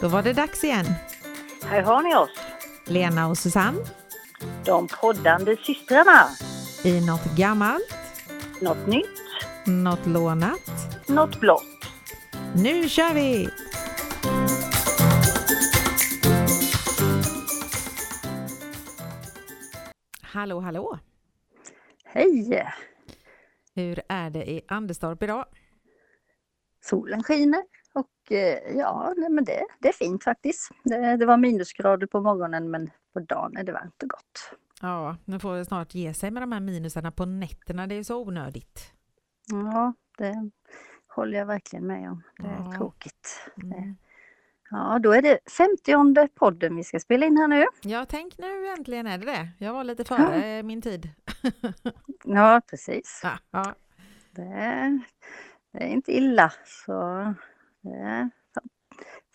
Då var det dags igen. Här har ni oss, Lena och Susanne de poddande systrarna. i något gammalt, Något nytt, något lånat. något blått. Nu kör vi! Hallå, hallå! Hej! Hur är det i Anderstorp idag? Solen skiner ja, nej, men det, det är fint faktiskt. Det, det var minusgrader på morgonen men på dagen är det varmt och gott. Ja, nu får det snart ge sig med de här minusarna på nätterna. Det är så onödigt. Ja, det håller jag verkligen med om. Det är Ja. tråkigt. Mm. Det, ja, då är det 50 podden vi ska spela in här nu. Ja, tänk nu äntligen är det det. Jag var lite före min tid. Ja, precis. Ja, ja. Det, det är inte illa. Så fa-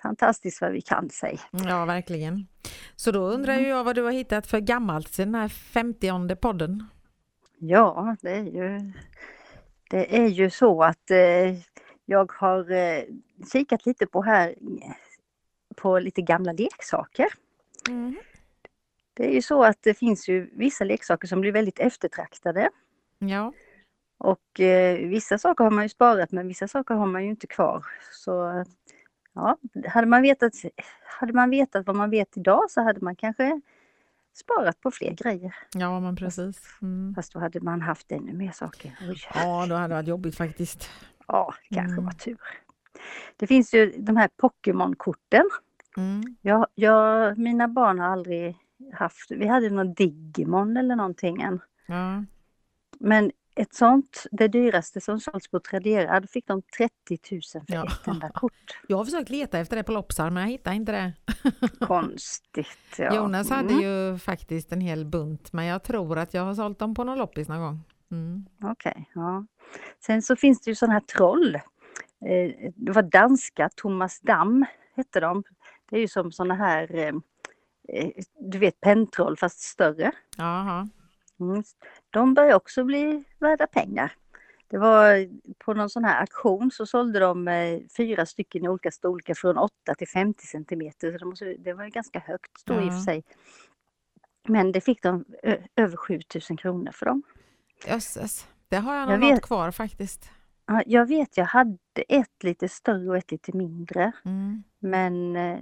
fantastiskt vad vi kan säga. ja, verkligen. Så då undrar ju jag vad du har hittat för gammalt till den här 50 podden. Ja, det är ju, det är ju så att eh, jag har eh, kikat lite på här eh, på lite gamla leksaker. Mm. Det är ju så att det finns ju vissa leksaker som blir väldigt eftertraktade Ja, och eh, vissa saker har man ju sparat men vissa saker har man ju inte kvar. Så ja, hade man vetat, hade man vetat vad man vet idag så hade man kanske sparat på fler grejer. ja men precis. Mm. Fast då hade man haft ännu mer saker. Oj. Ja, då hade det varit jobbigt faktiskt. Ja, kanske Mm. var tur. Det finns ju de här Pokémon-korten. Mm. Jag, jag, mina barn har aldrig haft, vi hade någon Digimon eller någonting än. Ja. Men ett sånt, det dyraste som sålts på Tradera, då fick de 30 000 för Ja. ett enda kort. Jag har försökt leta efter det på loppsar men jag hittar inte det. Konstigt. Ja. Jonas hade Mm, ju faktiskt en hel bunt men jag tror att jag har sålt dem på någon loppis någon gång. Mm. Okej, ja. Sen så finns det ju sådana här troll. Eh, Det var danska, Thomas Damm hette de. Det är ju som sådana här, eh, eh, du vet penntroll fast större. Jaha. Mm. De börjar också bli värda pengar. Det var på någon sån här auktion så sålde de eh, fyra stycken i olika storlekar från 8 till 50 centimeter. Så det, måste, det var ju ganska högt då i och för sig. Men det fick de över 7000 kronor för dem. Jösses. Det har jag Jag nog vet. kvar faktiskt. Ja, jag vet, jag hade ett lite större och ett lite mindre. Mm. Men eh,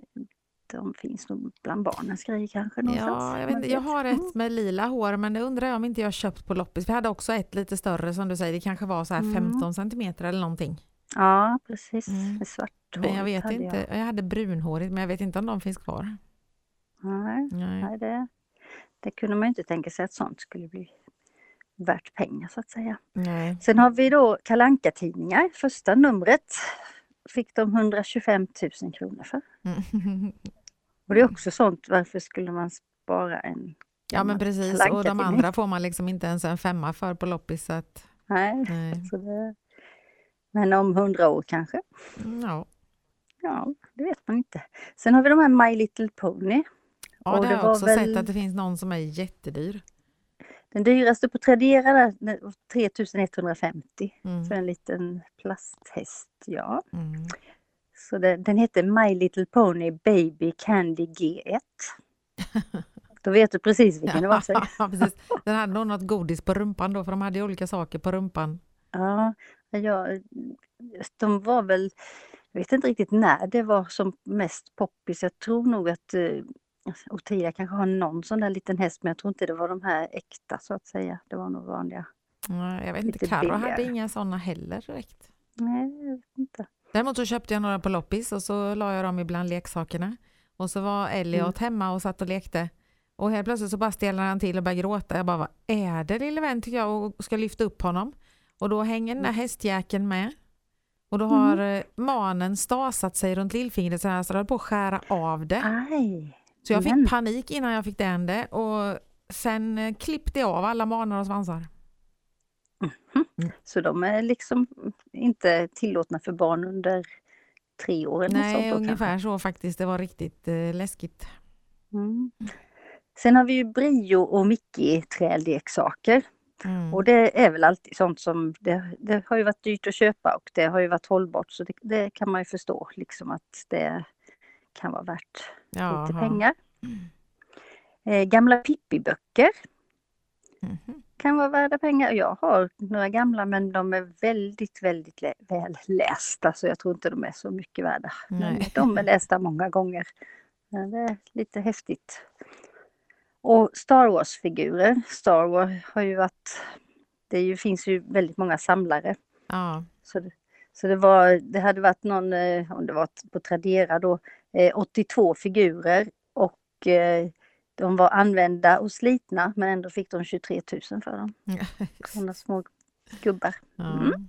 de finns nog bland barnens grejer kanske någonstans. Ja, jag, vet, inte, jag har ett med lila hår men det undrar jag om inte jag köpt på loppis. Vi hade också ett lite större som du säger, det kanske var så här Mm. 15 centimeter eller någonting. Ja, precis. Mm. Svart Men jag hår vet hade inte, jag. hade brunhårigt men jag vet inte om de finns kvar. Nej. Nej. Nej, det, det kunde man ju inte tänka sig att sånt skulle bli värt pengar så att säga. Nej. Sen har vi då kalanka tidningar Första numret fick de 125 000 kronor för. Mm. Och det är också sånt, varför skulle man spara en Ja men precis och de andra får man liksom inte ens en femma för på loppis. Så att, Nej, nej. så det, men om 100 år kanske? Mm, Ja, Ja, det vet man inte. Sen har vi de här My Little Pony. ja Och det har jag också väl- sett att det finns någon som är jättedyr. Den dyraste på Tradera där, den var 3150 Mm. för en liten plasthäst. Ja. Mm. Så den, den heter My Little Pony Baby Candy G1. Då vet du precis vilken det var. Ja, precis. Den hade nog något godis på rumpan då för de hade ju olika saker på rumpan. Ja, jag, de var väl, jag vet inte riktigt när det var som mest poppis. Jag tror nog att eh, Ottilia kanske har någon sån där liten häst men jag tror inte det var de här äkta så att säga. Det var nog vanliga. Nej, Jag vet inte, Carro hade inga sådana heller direkt. Nej, jag vet inte. Däremot så köpte jag några på loppis och så la jag dem ibland leksakerna. Och så var Elliot hemma och satt och lekte. Och helt plötsligt så bara stelnade han till och började gråta. Jag bara, vad är det lille vän tycker jag och ska lyfta upp honom. Och då hänger den där hästjäkeln med. Och då har eh, manen stasat sig runt lillfingret så det höll på att skära av det. Aj! Så jag fick panik innan jag fick det och sen eh, klippte jag av alla manar och svansar. Så de är liksom inte tillåtna för barn under tre år eller Nej, sånt då, ungefär kanske. så faktiskt. Det var riktigt eh, läskigt. Mm. Sen har vi ju Brio och Mickey trädleksaker. Mm. Och det är väl alltid sånt som, det, det har ju varit dyrt att köpa och det har ju varit hållbart så det, det kan man ju förstå liksom att det kan vara värt Jaha. lite pengar. Eh, gamla Pippi-böcker Mhm. Kan vara värda pengar. Jag har några gamla men de är väldigt, väldigt väl lästa så jag tror inte de är så mycket värda. Nej. de är lästa många gånger. Det är lite häftigt. Och Star Wars-figurer. Star Wars har ju varit... Det ju, finns ju väldigt många samlare. Ja. Så det, så det, var, det hade varit någon, eh, om det var på Tradera då, eh, 82 figurer och eh, de var använda och slitna men ändå fick de 23 000 för dem. Sådana små gubbar. Mm.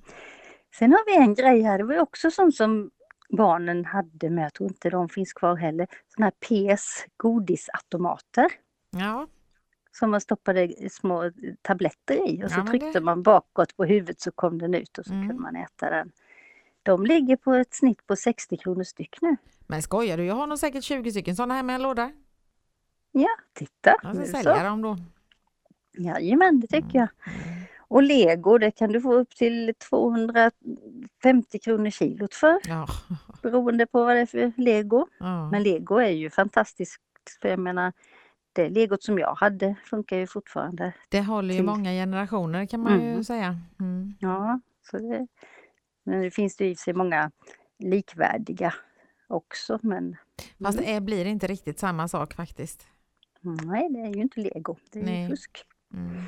Sen har vi en grej här, det var också sånt som barnen hade men jag tror inte de finns kvar heller. Sådana här PS godisautomater ja. som man stoppade små tabletter i och så Ja, tryckte det- man bakåt på huvudet så kom den ut och så Mm. kunde man äta den. De ligger på ett snitt på 60 kronor styck nu. Men skojar du? Jag har nog säkert 20 stycken sådana här med en låda. Ja, titta. Jag ska sälja så. dem då. Jajamän, det tycker jag. Mm. Och lego, det kan du få upp till 250 kronor kilot för Ja. beroende på vad det är för lego. Ja. Men lego är ju fantastiskt för jag menar det legot som jag hade funkar ju fortfarande. Det håller ju till- många generationer kan man ju Mm. säga. Mm. Ja, så det, men det finns det ju i sig många likvärdiga också men Fast Mm. det är, blir inte riktigt samma sak faktiskt. Nej det är ju inte lego, det är Nej. ju fusk. Mm.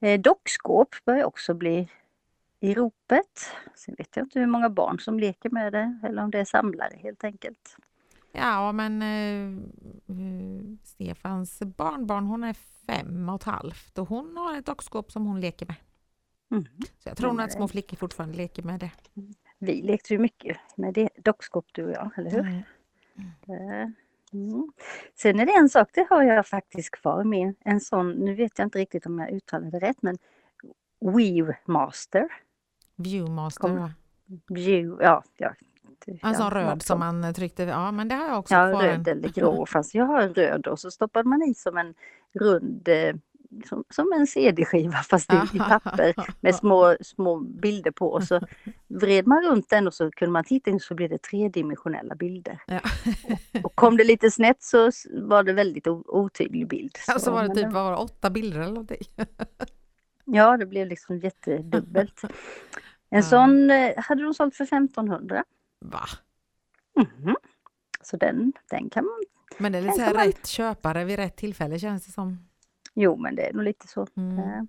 Eh, dockskåp börjar också bli i ropet. Sen vet jag inte hur många barn som leker med det eller om det är samlare helt enkelt. Ja, men eh, eh, Stefans barnbarn hon är fem och ett halvt och hon har ett dockskåp som hon leker med. Mm. Så jag tror nog att små flickor fortfarande leker med det. Vi lekte ju mycket med det, dockskåp du och jag, eller hur? Mm. Det- Mm. Sen är det en sak, det har jag faktiskt kvar med. En sån, nu vet jag inte riktigt om jag uttalade rätt, men Weave Master. Viewmaster Kom. View, ja, ja. det- En sån ja, röd som man tryckte, ja men det har jag också Ja, kvar. röd eller grå. Fast jag har en röd och så stoppade man i som en rund, eh, som, som en CD-skiva fast i, i papper med små, små bilder på och så vred man runt den och så kunde man titta in så blev det tredimensionella bilder. Ja. Och kom det lite snett så var det väldigt otydlig bild. Och så var det typ var det, åtta bilder eller någonting. Ja, det blev liksom jättedubbelt. En Ja. sån eh, hade de sålt för 1500. Va? Mhm. Så den, den kan man... Men det är lite så här kan man- rätt köpare vid rätt tillfälle känns det som. Jo, men det är nog lite så. Mm. Eh,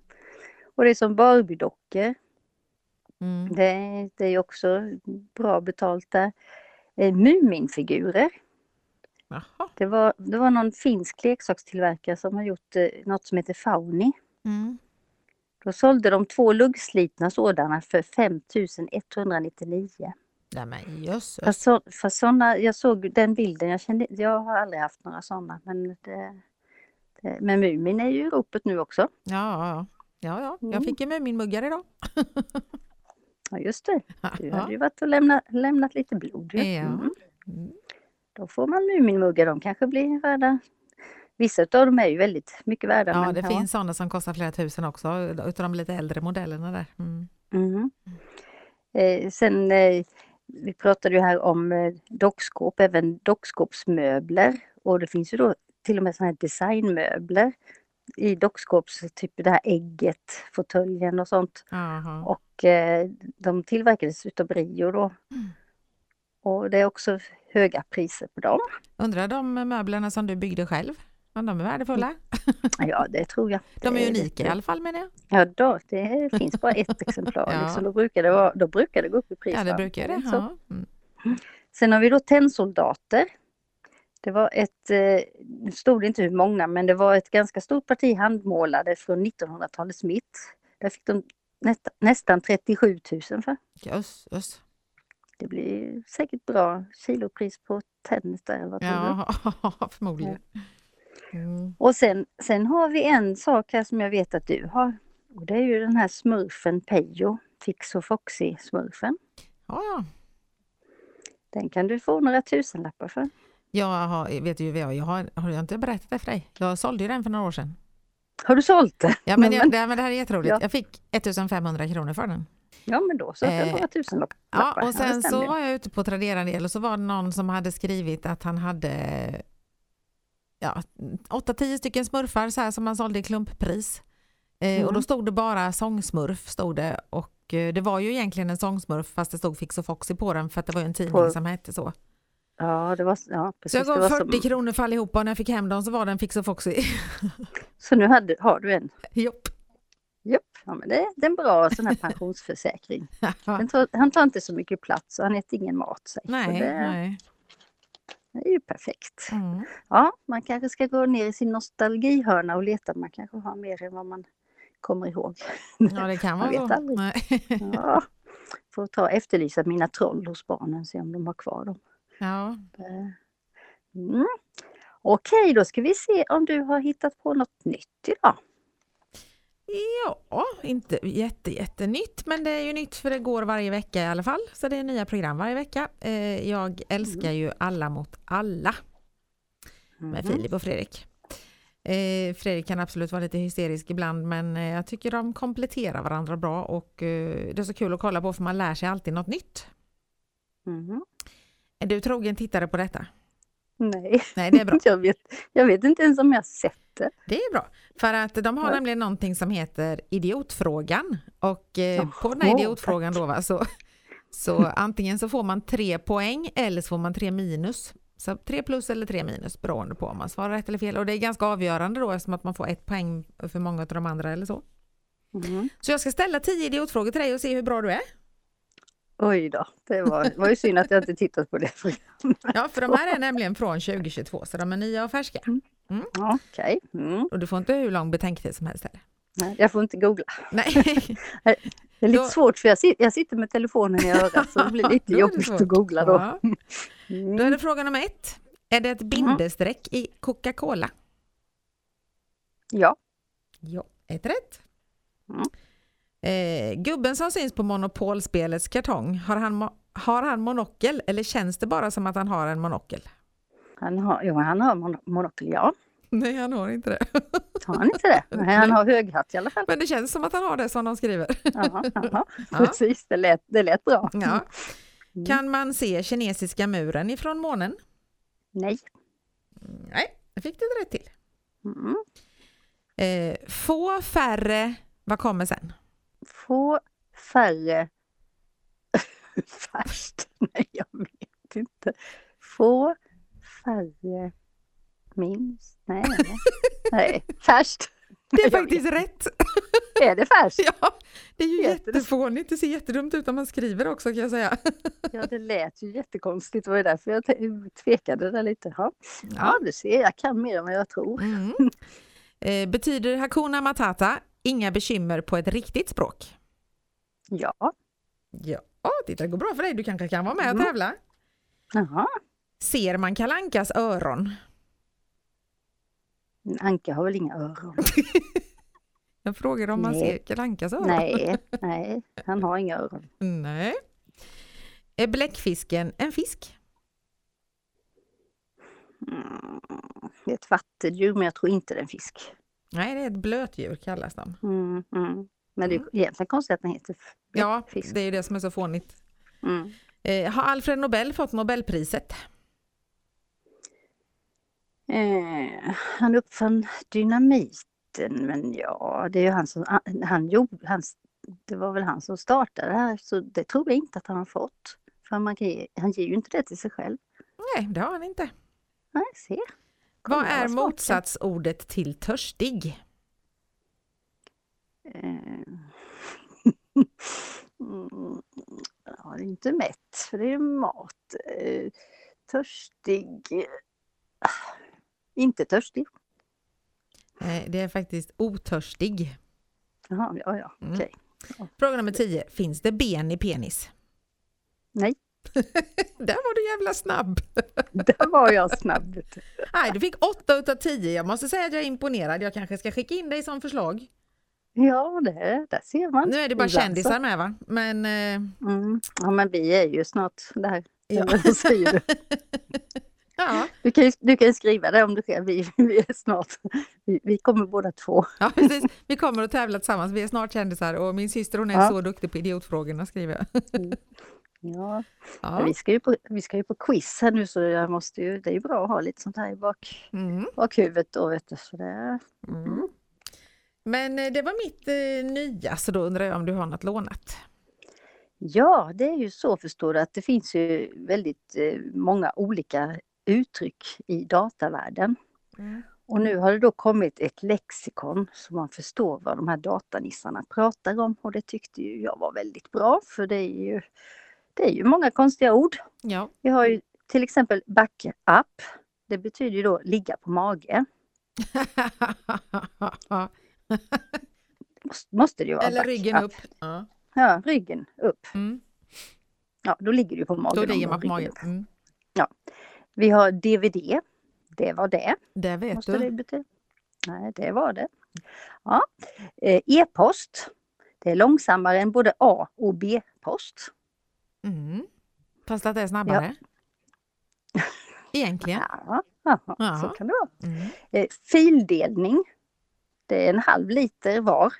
Och det är som Barbie-dockor. Mm. Det, det är också bra betalt där. Eh, Muminfigurer. Det var, det var någon finsk leksakstillverkare som har gjort eh, något som heter Fauni. Mm. Då sålde de två luggslitna sådana för 5199. Nej men jösses. Fast, så, såna, jag såg den bilden, jag, kände, jag har aldrig haft några sådana. Men, det, men Mumin är ju i ropet nu också. Ja, ja. Ja, ja. Jag Mm. fick ju Muminmuggar idag. Ja just det, du hade ju varit och lämna, lämnat lite blod. Ja. Mm. Mm. Då får man Muminmuggar, de kanske blir värda. Vissa av dem är ju väldigt mycket värda. Ja, det finns sådana som kostar flera tusen också, utav de lite äldre modellerna där. Mm. Mm. Eh, sen, eh, vi pratade ju här om eh, dockskåp, även dockskåpsmöbler. Och det finns ju då till och med sådana här designmöbler i dockskåps, typ det här ägget, fåtöljen och sånt. Jaha. Och eh, de tillverkades utav Brio då. Mm. Och det är också höga priser på dem. Undrar de möblerna som du byggde själv, om de är värdefulla? Ja, det tror jag. De är unika i alla fall menar jag. Ja, då, det finns bara ett exemplar. Ja. liksom, då, brukar det vara, då brukar det gå upp i pris. Ja, det brukar det. Så. Ja. Mm. Sen har vi då tennsoldater. Det var ett, eh, nu stod det inte hur många, men det var ett ganska stort parti handmålade från 1900-talets mitt. Där fick de nästa, nästan 37 000 för. Jösses. Det blir säkert bra kilopris på tennis där, vad tror du? Ja, förmodligen. Mm. Och sen, sen har vi en sak här som jag vet att du har. Och det är ju den här smurfen Pejo, Fix och Foxy-smurfen. Ja, ja. Den kan du få några tusenlappar för. Jag har, vet du, jag, har, har jag inte berättat det för dig? Jag sålde ju den för några år sedan. Har du sålt det? Ja, men, jag, det, men det här är jätteroligt. Ja. Jag fick 1500 kronor för den. Ja, men då så. Det Eh, var tusen lapp- Ja, och sen så stämmer. var jag ute på Tradera en del och så var det någon som hade skrivit att han hade ja, 8-10 stycken smurfar så här, som man sålde i klumppris. Eh, Och då Mm. stod det bara sångsmurf stod det och eh, det var ju egentligen en sångsmurf fast det stod Fix och Foxy på den för att det var ju en tidning På- som hette så. Ja, det var, ja precis. Så jag gav var 40 som, kronor för allihopa och när jag fick hem dem så var det en Fix och Foxy. så nu hade, har du en. Jopp. Japp, ja, men det, det är en bra sån här pensionsförsäkring. Den tar, han tar inte så mycket plats och han äter ingen mat. Sig. Nej, det, nej. det är ju perfekt. Mm. Ja, man kanske ska gå ner i sin nostalgihörna och leta. Man kanske har mer än vad man kommer ihåg. Ja, det kan Man vara vet så. aldrig. Nej. Ja, får ta efterlysa mina troll hos barnen, se om de har kvar dem. Ja. Eh, Mm. Okej, då ska vi se om du har hittat på något nytt idag. Ja, inte jätte, jättenytt, men det är ju nytt för det går varje vecka i alla fall. Så det är nya program varje vecka. Eh, Jag älskar ju Alla mot alla med Mhm. Filip och Fredrik. Eh, Fredrik kan absolut vara lite hysterisk ibland, men jag tycker de kompletterar varandra bra och det är så kul att kolla på för man lär sig alltid något nytt. Mhm. Är du trogen tittare på detta? Nej, Nej, det är bra. jag vet, jag vet inte ens om jag har sett det. Det är bra, för att de har Ja. nämligen någonting som heter idiotfrågan och eh, på den här idiotfrågan då va, så, så antingen så får man tre poäng eller så får man tre minus. Så tre plus eller tre minus beroende på om man svarar rätt eller fel och det är ganska avgörande då eftersom att man får ett poäng för många av de andra eller så. Mhm. Så jag ska ställa tio idiotfrågor till dig och se hur bra du är. Oj då, det var, var ju synd att jag inte tittat på det programmet. Ja, för de här är nämligen från 2022 så de är nya och färska. Okej, mm. Och du får inte hur lång betänketid som helst heller. Nej, jag får inte googla. Nej, Det är lite Då- svårt för jag, sit, jag sitter med telefonen i örat så det blir lite jobbigt att googla då. Ja. Mm. Då är det fråga nummer ett. Är det ett bindestreck i Coca-Cola? Ja, Ja, ett rätt. Eh, gubben som syns på Monopolspelets kartong, har han, har han monokel eller känns det bara som att han har en monokel? han har, jo, han har mon- monokel, ja. Nej, han har inte det. Har han inte det? Nej, han har höghatt i alla fall. Men det känns som att han har det som de skriver. Ja, ja, Ja. precis, det lät, det lät bra. Ja. Mm. Kan man se kinesiska muren ifrån månen? Nej. Nej, det fick du ett rätt till. Mm. Eh, få färre, vad kommer sen? Få färre färst. Nej, jag vet inte. Få färre minst. Nej, nej. färst. Det är faktiskt rätt. Är det färst? Ja, det är ju Heter jättefånigt. Det ser jättedumt ut om man skriver också kan jag säga. Ja, det lät ju jättekonstigt. Det var ju därför jag tvekade där lite. Ja Ja. du ser, jag kan mer än vad jag tror. Mm. Eh, betyder Hakuna Matata inga bekymmer på ett riktigt språk? Ja, Ja, titta det går bra för dig. Du kanske kan vara med och Mm. tävla. jaha. Ser man Kalankas öron? En Anka har väl inga öron? Jag frågar om man Nej. ser Kalankas öron. Nej, nej, han har inga öron. Nej. Är bläckfisken en fisk? Mm. Det är ett vattendjur men jag tror inte det är en fisk. Nej, det är ett blötdjur kallas de. Mm, mm. Men det är egentligen konstigt att den heter f- Ja, fisk. det är ju det som är så fånigt. Mm. Eh, har Alfred Nobel fått Nobelpriset? Eh, han uppfann dynamiten men ja, det är ju han som, han, han gjorde, han, det var väl han som startade det här så det tror jag inte att han har fått. För man ge- han ger ju inte det till sig själv. Nej, det har han inte. Nej, se. Vad är motsatsordet till törstig? Eh, mm, ja, det är inte mätt, för det är mat. Eh, törstig. Ah, Inte törstig. Eh, Det är faktiskt otörstig. Jaha, ja, ja, Mm. okej. Fråga nummer 10. Finns det ben i penis? Nej, Där var du jävla snabb. där var jag snabb. Nej, du fick 8 utav 10. Jag måste säga att jag är imponerad. Jag kanske ska skicka in dig som förslag. Ja, det, där ser man. Nu är det bara Ibland så- kändisar med va? Men eh, Mm. Ja, men vi är ju snart där. Ja. Du? Ja, Du kan ju, du kan ju skriva det om du själv. Vi, vi är snart, vi, vi kommer båda två. ja, precis. Vi kommer att tävla tillsammans. Vi är snart kändisar och min syster hon är Ja. så duktig på idiotfrågorna skriver jag. Ja, Ja. Vi, ska ju på, vi ska ju på quiz här nu så jag måste ju, det är ju bra att ha lite sånt här i bak, Mm. bakhuvudet då vet du. Så det, Mm. Men eh, det var mitt eh, nya, så då undrar jag om du har något lånat? Ja, det är ju så förstår du att det finns ju väldigt eh, många olika uttryck i datavärlden. Mm. Och nu har det då kommit ett lexikon så man förstår vad de här datanissarna pratar om och det tyckte ju jag var väldigt bra för det är ju, det är ju många konstiga ord. Ja. Vi har ju till exempel backup. Det betyder ju då ligga på mage. Måste, måste det ju vara Eller ryggen backup. upp. Ja. Ja, ryggen upp. Mm. Ja, då ligger du på magen. Då ligger man på magen. Mm. Vi har DVD. Det var det. Det vet Måste du. det. Nej, det var det. Ja. Eh, E-post. Det är långsammare än både A och B-post. Mm. Fast att det är snabbare. Egentligen. Ja, ja, Ja. så kan det vara. Mm. Eh, fildelning. Det är en halv liter var.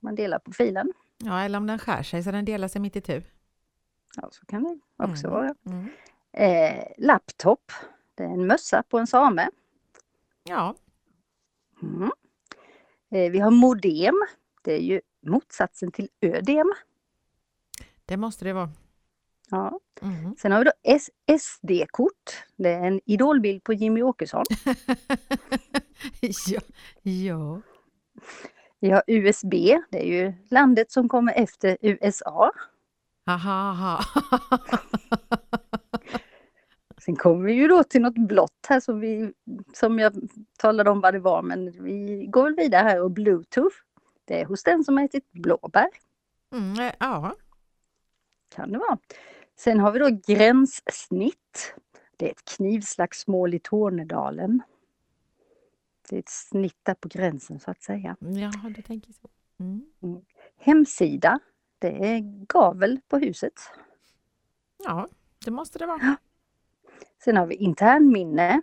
Man delar på filen. Ja, eller om den skär sig så den delar sig mitt i tu. Ja, så kan det också Mm. vara. Mm. Eh, laptop. Det är en mössa på en same. Ja, Mm. Eh, vi har modem. Det är ju motsatsen till ödem. det måste det vara. Ja. Mm. Sen har vi då SD-kort. Det är en idolbild på Jimmy Åkesson. ja. ja. Vi har USB. Det är ju landet som kommer efter USA. Aha, aha. Sen kommer vi ju då till något blått här som, vi, som jag talade om vad det var men vi går väl vidare här och Bluetooth. Det är hos den som har ätit blåbär. Mm. Ja, Kan det vara. Sen har vi då gränssnitt. Det är ett knivslagsmål i Tornedalen. Det är ett snitt där på gränsen så att säga. ja du tänker så. Mm. Hemsida. Det är gavel på huset. Ja, det måste det vara. Sen har vi internminne.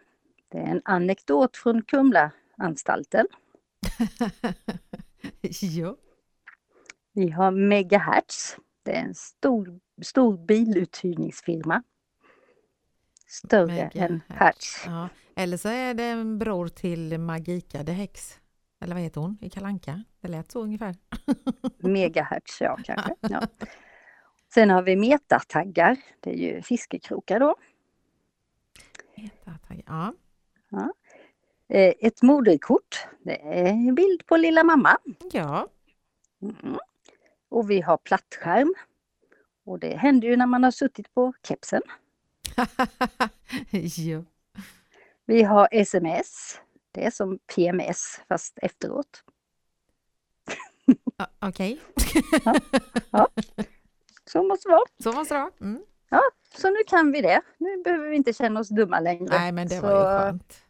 Det är en anekdot från Kumlaanstalten. ja. Vi har Megahertz. Det är en stor, stor biluthyrningsfirma. Större än Hertz. ja. Eller så är det en bror till Magika de Hex. Eller vad heter hon? I Kalanka. Det lät så ungefär. Megahertz, ja kanske. Ja. Sen har vi metataggar. Det är ju fiskekrokar då. Ja. Eh, Ett moderkort. Det är en bild på lilla mamma. ja. Mm. Och vi har plattskärm. Och det händer ju när man har suttit på kepsen. ja. Vi har sms. Det är som PMS fast efteråt. Ja, Okej, Så måste det vara. så måste det vara. Mm. Så nu kan vi det. Nu behöver vi inte känna oss dumma längre. Nej, men det så, var ju skönt.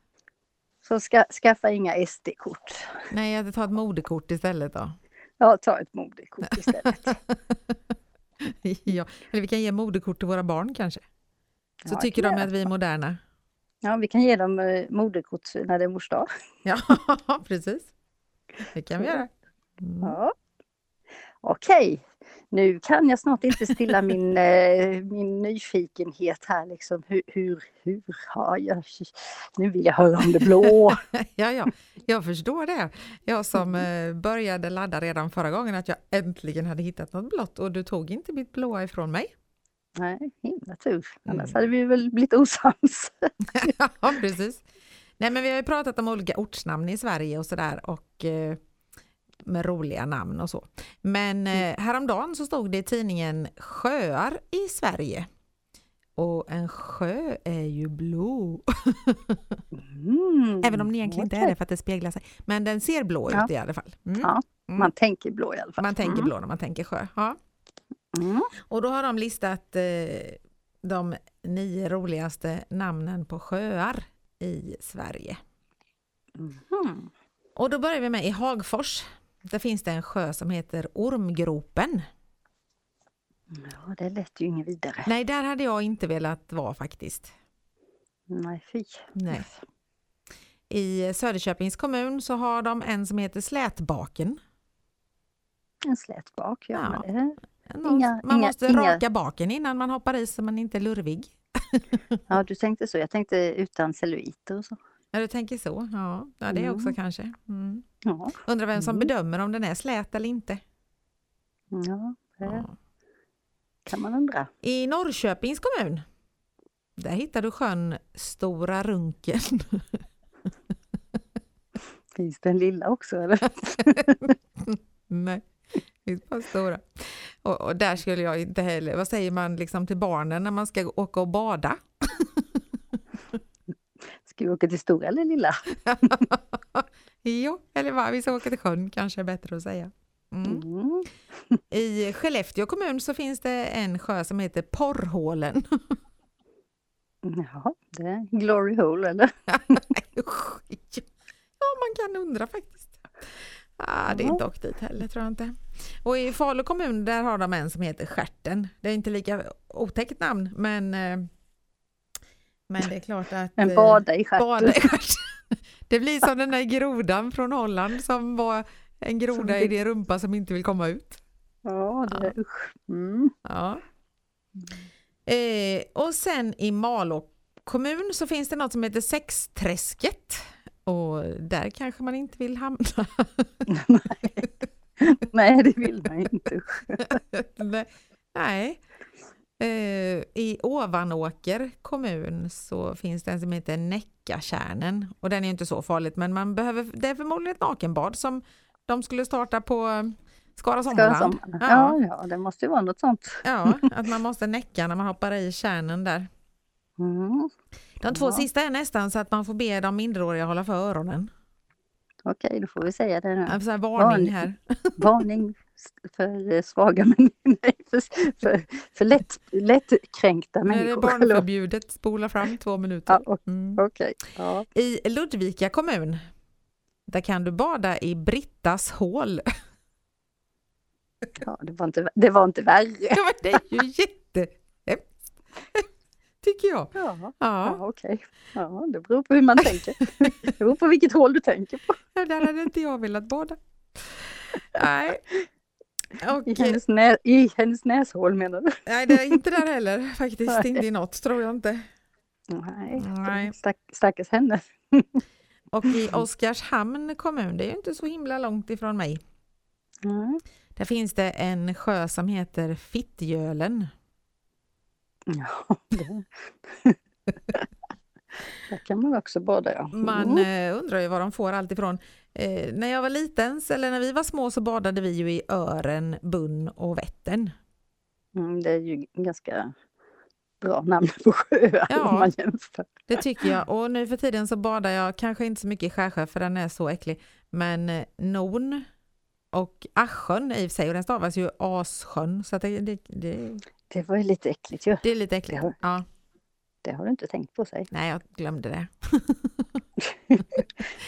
Så ska, skaffa inga SD-kort. Nej, jag tar ett modekort istället då. Ja, ta ett moderkort istället. ja. Eller vi kan ge modekort till våra barn kanske. Så Ja, tycker de att vi är moderna. Ja, vi kan ge dem eh, moderkort när det är mors dag. Ja, precis. Det kan vi göra. Mm. Ja. Okej, nu kan jag snart inte stilla min, eh, min nyfikenhet här liksom. Hur, hur, hur har jag... Nu vill jag höra om det blå. Ja, ja, jag förstår det. Jag som eh, började ladda redan förra gången att jag äntligen hade hittat något blått och du tog inte mitt blåa ifrån mig. Nej, himla tur. Annars Mm. hade vi väl blivit osams. ja, precis. Nej, men vi har ju pratat om olika ortsnamn i Sverige och sådär och eh, med roliga namn och så. Men eh, häromdagen så stod det i tidningen Sjöar i Sverige. Och en sjö är ju blå. Mm, Även om den egentligen inte är det för att det speglar sig. Men den ser blå Ja. ut i alla fall. Mm. Ja, Mm. Man tänker blå i alla fall. Man tänker Mm. blå när man tänker sjö. Ja. Mm. Och då har de listat eh, de nio roligaste namnen på sjöar i Sverige. Mhm. Och då börjar vi med i Hagfors. Där finns det en sjö som heter Ormgropen. Ja, det lät ju inget vidare. Nej, där hade jag inte velat vara faktiskt. Nej, fy. Nej. I Söderköpings kommun så har de en som heter Slätbaken. En slät bak, ja. Ja. Det, Inga- man inga- måste inga- raka baken innan man hoppar i så man inte är lurvig. ja, du tänkte så. Jag tänkte utan celluliter och så. Ja, du tänker så. Ja, ja det Mm. också kanske. Mm. Ja, Undrar vem som Mm. bedömer om den är slät eller inte. ja det Ja. kan man undra. I Norrköpings kommun, där hittar du sjön Stora Runken. Finns det en lilla också eller? Nej, det finns bara stora. Och, och där skulle jag inte heller, vad säger man liksom till barnen när man ska åka och bada? Ska vi åka till stora eller lilla? jo, eller vad, vi ska åka till sjön kanske är bättre att säga. Mm. Mm. I Skellefteå kommun så finns det en sjö som heter Porrhålen. Jaha, det är Glory Hole eller? Ja, man kan undra faktiskt. Ah, det är Ja. inte åkt dit heller tror jag inte. Och i Falu kommun där har de en som heter Stjärten. Det är inte lika otäckt namn men eh, men det är klart att En eh, bada i stjärten. i. Det blir som den där grodan från Holland som var en groda i fick- din rumpa som inte vill komma ut. Ja, det är usch. Mm. Ja. Eh, och sen i Malå kommun så finns det något som heter Sexträsket. Och där kanske man inte vill hamna. Nej, det vill man inte. Nej. Eh, I Ovanåker kommun så finns det en som heter Näckatjärnen. Och den är inte så farligt men man behöver, det är förmodligen ett nakenbad som de skulle starta på eh, Skara Ska Sommarland. som- Ja, ja, det måste ju vara något sånt. ja, att man måste näcka när man hoppar i kärnen där. Mm. De två Ja. sista är nästan så att man får be de minderåriga hålla för öronen. Okej, då får vi säga det nu. Här varning Varning. här. Varning för eh, svaga människor. Nej, för, för, för lätt, lättkränkta Nu är det människor. Barnförbjudet, spola fram två minuter. Ja, Mm. Okej, ja. I Ludvika kommun, där kan du bada i Brittas hål. ja det, var inte, det var inte värre. Ja, men det är ju jättehemskt, tycker jag. Ja, ja Ja, okej. Ja, det beror på hur man tänker. Det beror på vilket hål du tänker på. där hade inte jag velat bada. Nej. Och, I hennes, nä, I hennes näshål menar du? nej, det är inte där heller faktiskt. Inte i något, tror jag inte. Nej, Nej. Stack, stackars henne. Och i Oskarshamn kommun, det är ju inte så himla långt ifrån mig. Mm. Där finns det en sjö som heter Fittjölen. Ja. Där kan man också bada ja. Man Mm. eh, undrar ju var de får allt ifrån. Eh, när jag var liten, eller när vi var små, så badade vi ju i Ören, Bunn och Vättern. Mm, det är ju ganska bra namn på sjöar Ja. om man jämför. Det tycker jag. Och nu för tiden så badar jag kanske inte så mycket i Skärsjö för den är så äcklig. Men eh, Non och Asjön i och för sig, och den stavas ju Assjön. Så det, det, det, Det var ju lite äckligt ju. det är lite äckligt. Ja, Det har du inte tänkt på sig. nej, jag glömde det.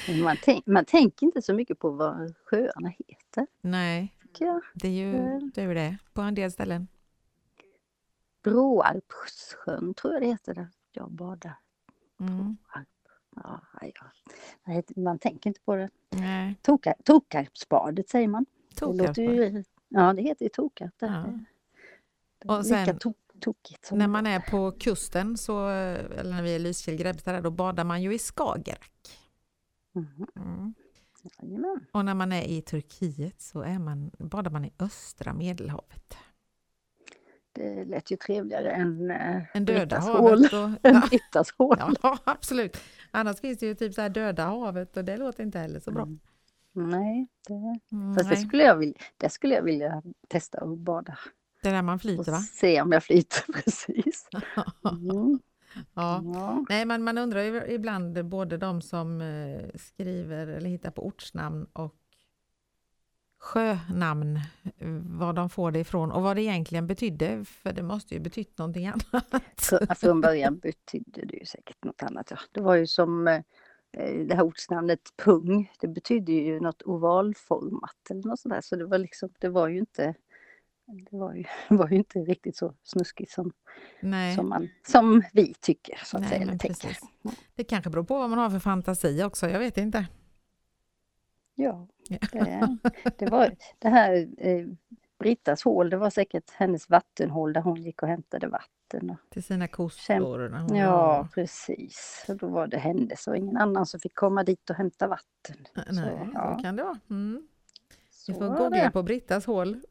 Man, tänk, man tänker inte så mycket på vad sjöarna heter. Nej, jag. det är ju det, är det på en del ställen. Bråarpssjön tror jag det heter där jag badar. Mm. Ja, ja. Man tänker inte på det. Nej, Toka- Tokarpsbadet säger man. Det Tokarp. låter ju, ja, det heter ju Tokarp. Ja. Och lika sen- to- tokigt som När man är på kusten, så, eller när vi är i Lysekil, Grebbestad, då badar man ju i Skagerrak. Mhm. Mm. Jajamän. Och när man är i Turkiet så är man, badar man i östra Medelhavet. Det lät ju trevligare än äh, En döda havet. Och, ja, hål. ja, absolut. Annars finns det ju typ så här döda havet och det låter inte heller så bra. Mm. Nej, det, Mm, fast det nej. skulle, jag vilja, det skulle jag vilja testa att bada. Det är där man flyter va? se om jag flyter precis. Mm. Ja. Ja. Nej, men man undrar ju ibland både de som eh, skriver eller hittar på ortsnamn och sjönamn, eh, var de får det ifrån och vad det egentligen betydde, för det måste ju betytt någonting annat. Fr- Från början betydde det ju säkert något annat. Ja. Det var ju som eh, det här ortsnamnet pung. Det betydde ju något ovalformat eller något sånt där. Så det var liksom, det var ju inte det var ju, var ju inte riktigt så snuskigt som, Nej. som, man, som vi tycker. Så att Nej, säga, eller tänker. Det kanske beror på vad man har för fantasi också, jag vet inte. Ja, det, det var det här eh, Brittas hål, det var säkert hennes vattenhål där hon gick och hämtade vatten. Och, Till sina kossor. ja, var- precis. Och då var det hennes och ingen annan som fick komma dit och hämta vatten. Nej, så, så ja, kan det vara. Mm. så Vi får googla på Brittas hål.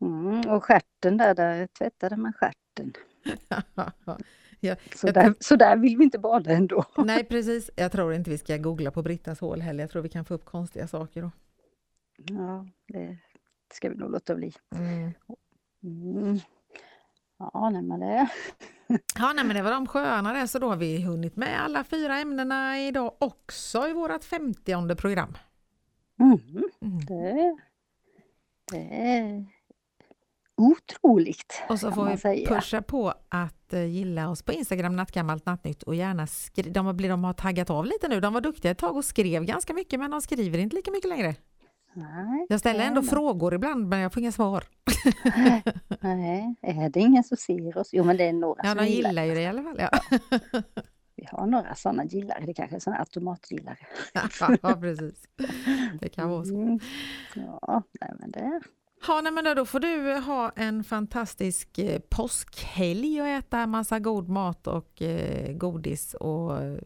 Mm, och stjärten där, där tvättade man stjärten. ja, Så där, så där vill vi inte bada ändå. nej, precis. Jag tror inte vi ska googla på Brittas hål heller. Jag tror vi kan få upp konstiga saker då. Ja, det ska vi nog låta bli. Mm. Mm. Ja, nej, men det... Ja, nej, men det var de sjöarna där, så då har vi hunnit med alla fyra ämnena idag också i vårt femtionde program. Mm, Mm. det, är otroligt. Och så får vi säga. pusha på att eh, gilla oss på Instagram, Nattgammalt Nattnytt och gärna skri- de, de har taggat av lite nu. De var duktiga ett tag och skrev ganska mycket men de skriver inte lika mycket längre. Nej, Jag ställer ändå frågor ibland men jag får inga svar. Nej, är det ingen som ser oss? Jo, men det är några Ja, som de gillar. ju det i alla fall. Ja, har några sådana gillare. Det kanske är sådana automatgillare. ja precis. Det kan vara så. Mm. Ja, nej, men det... Ja, nej, men då, får du ha en fantastisk eh, påskhelg och äta massa god mat och eh, godis och eh,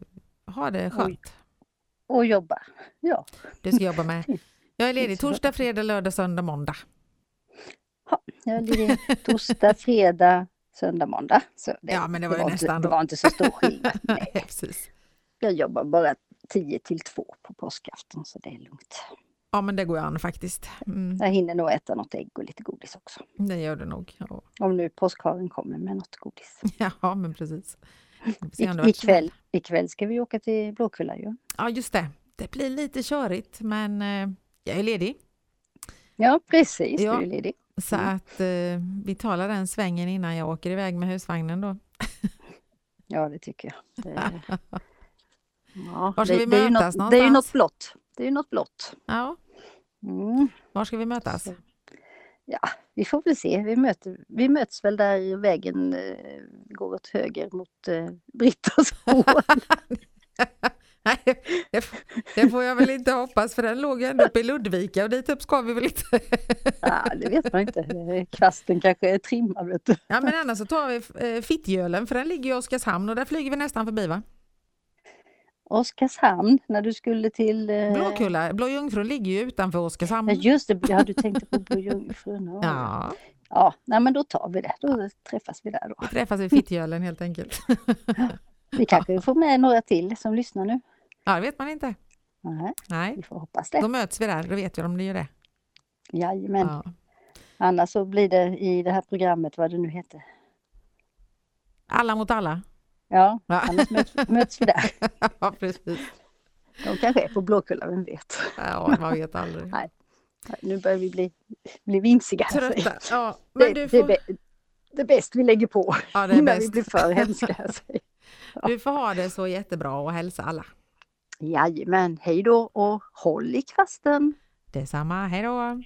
ha det skönt. Och jobba. Ja, Du ska jobba med. Jag är ledig torsdag, fredag, lördag, söndag, måndag. jag ligger torsdag, fredag, söndag, måndag. Så det, Ja, men det var ju inte, nästan Det då. var inte så stor skillnad. Nej, jag jobbar bara 10 till 2 på påskafton så det är lugnt. Ja, men det går an faktiskt. Mm, Jag hinner nog äta något ägg och lite godis också. det gör du nog. Ja, Om nu påskharen kommer med något godis. ja men precis. I, det var ikväll, ikväll ska vi åka till Blåkulla ju. Ja, just det. Det blir lite körigt, men eh, jag är ledig. Ja, precis. Ja. Du är ledig. Så Mm. att eh, vi talar den svängen innan jag åker iväg med husvagnen då. Ja, det tycker jag. Det, ja, Var ska det, vi det är mötas något, Det är ju någonstans? något blått. Det är ju något blått. Ja, Mm. var ska vi mötas? Så. Ja, vi får väl se. Vi, möter, vi möts väl där vägen eh, går åt höger mot eh, Brittas hål. Nej, det, får- jag väl inte hoppas för den låg ju ändå uppe i Ludvika och dit upp ska vi väl inte. ja, det vet man inte. Kvasten kanske är trimmad. Vet du. Ja, men annars så tar vi eh, Fittjölen för den ligger i Oskarshamn och där flyger vi nästan förbi va? Oskarshamn, när du skulle till... eh, Blåkulla, Blå Jungfru ligger ju utanför Oskarshamn. Ja, just det. Ja, du tänkte på Blå Jungfrun. Ja. Ja, ja, nej, men då tar vi det. Då träffas vi där då. vi träffas i Fittjölen helt enkelt. Vi kanske får med några till som lyssnar nu. Ja, det vet man inte. Nej, Nej, vi får hoppas då det. möts vi där, då vet vi om det gör det. Jajamän. Ja. Annars så blir det i det här programmet, vad det nu heter. Alla mot alla. Ja, Ja. annars möts, möts vi där. Ja, precis. De kanske är på Blåkulla, vem vet. Ja, man vet aldrig. Nej. Nu börjar vi bli, bli vimsiga. jag. Trötta. Ja, Det, men du det, är får, bä- det är bäst vi lägger på ja, det är innan vi bäst. blir för hemska. jag. Du får ha det så jättebra och hälsa alla. Jajamän, hej då och håll i kvasten! Detsamma, hej då!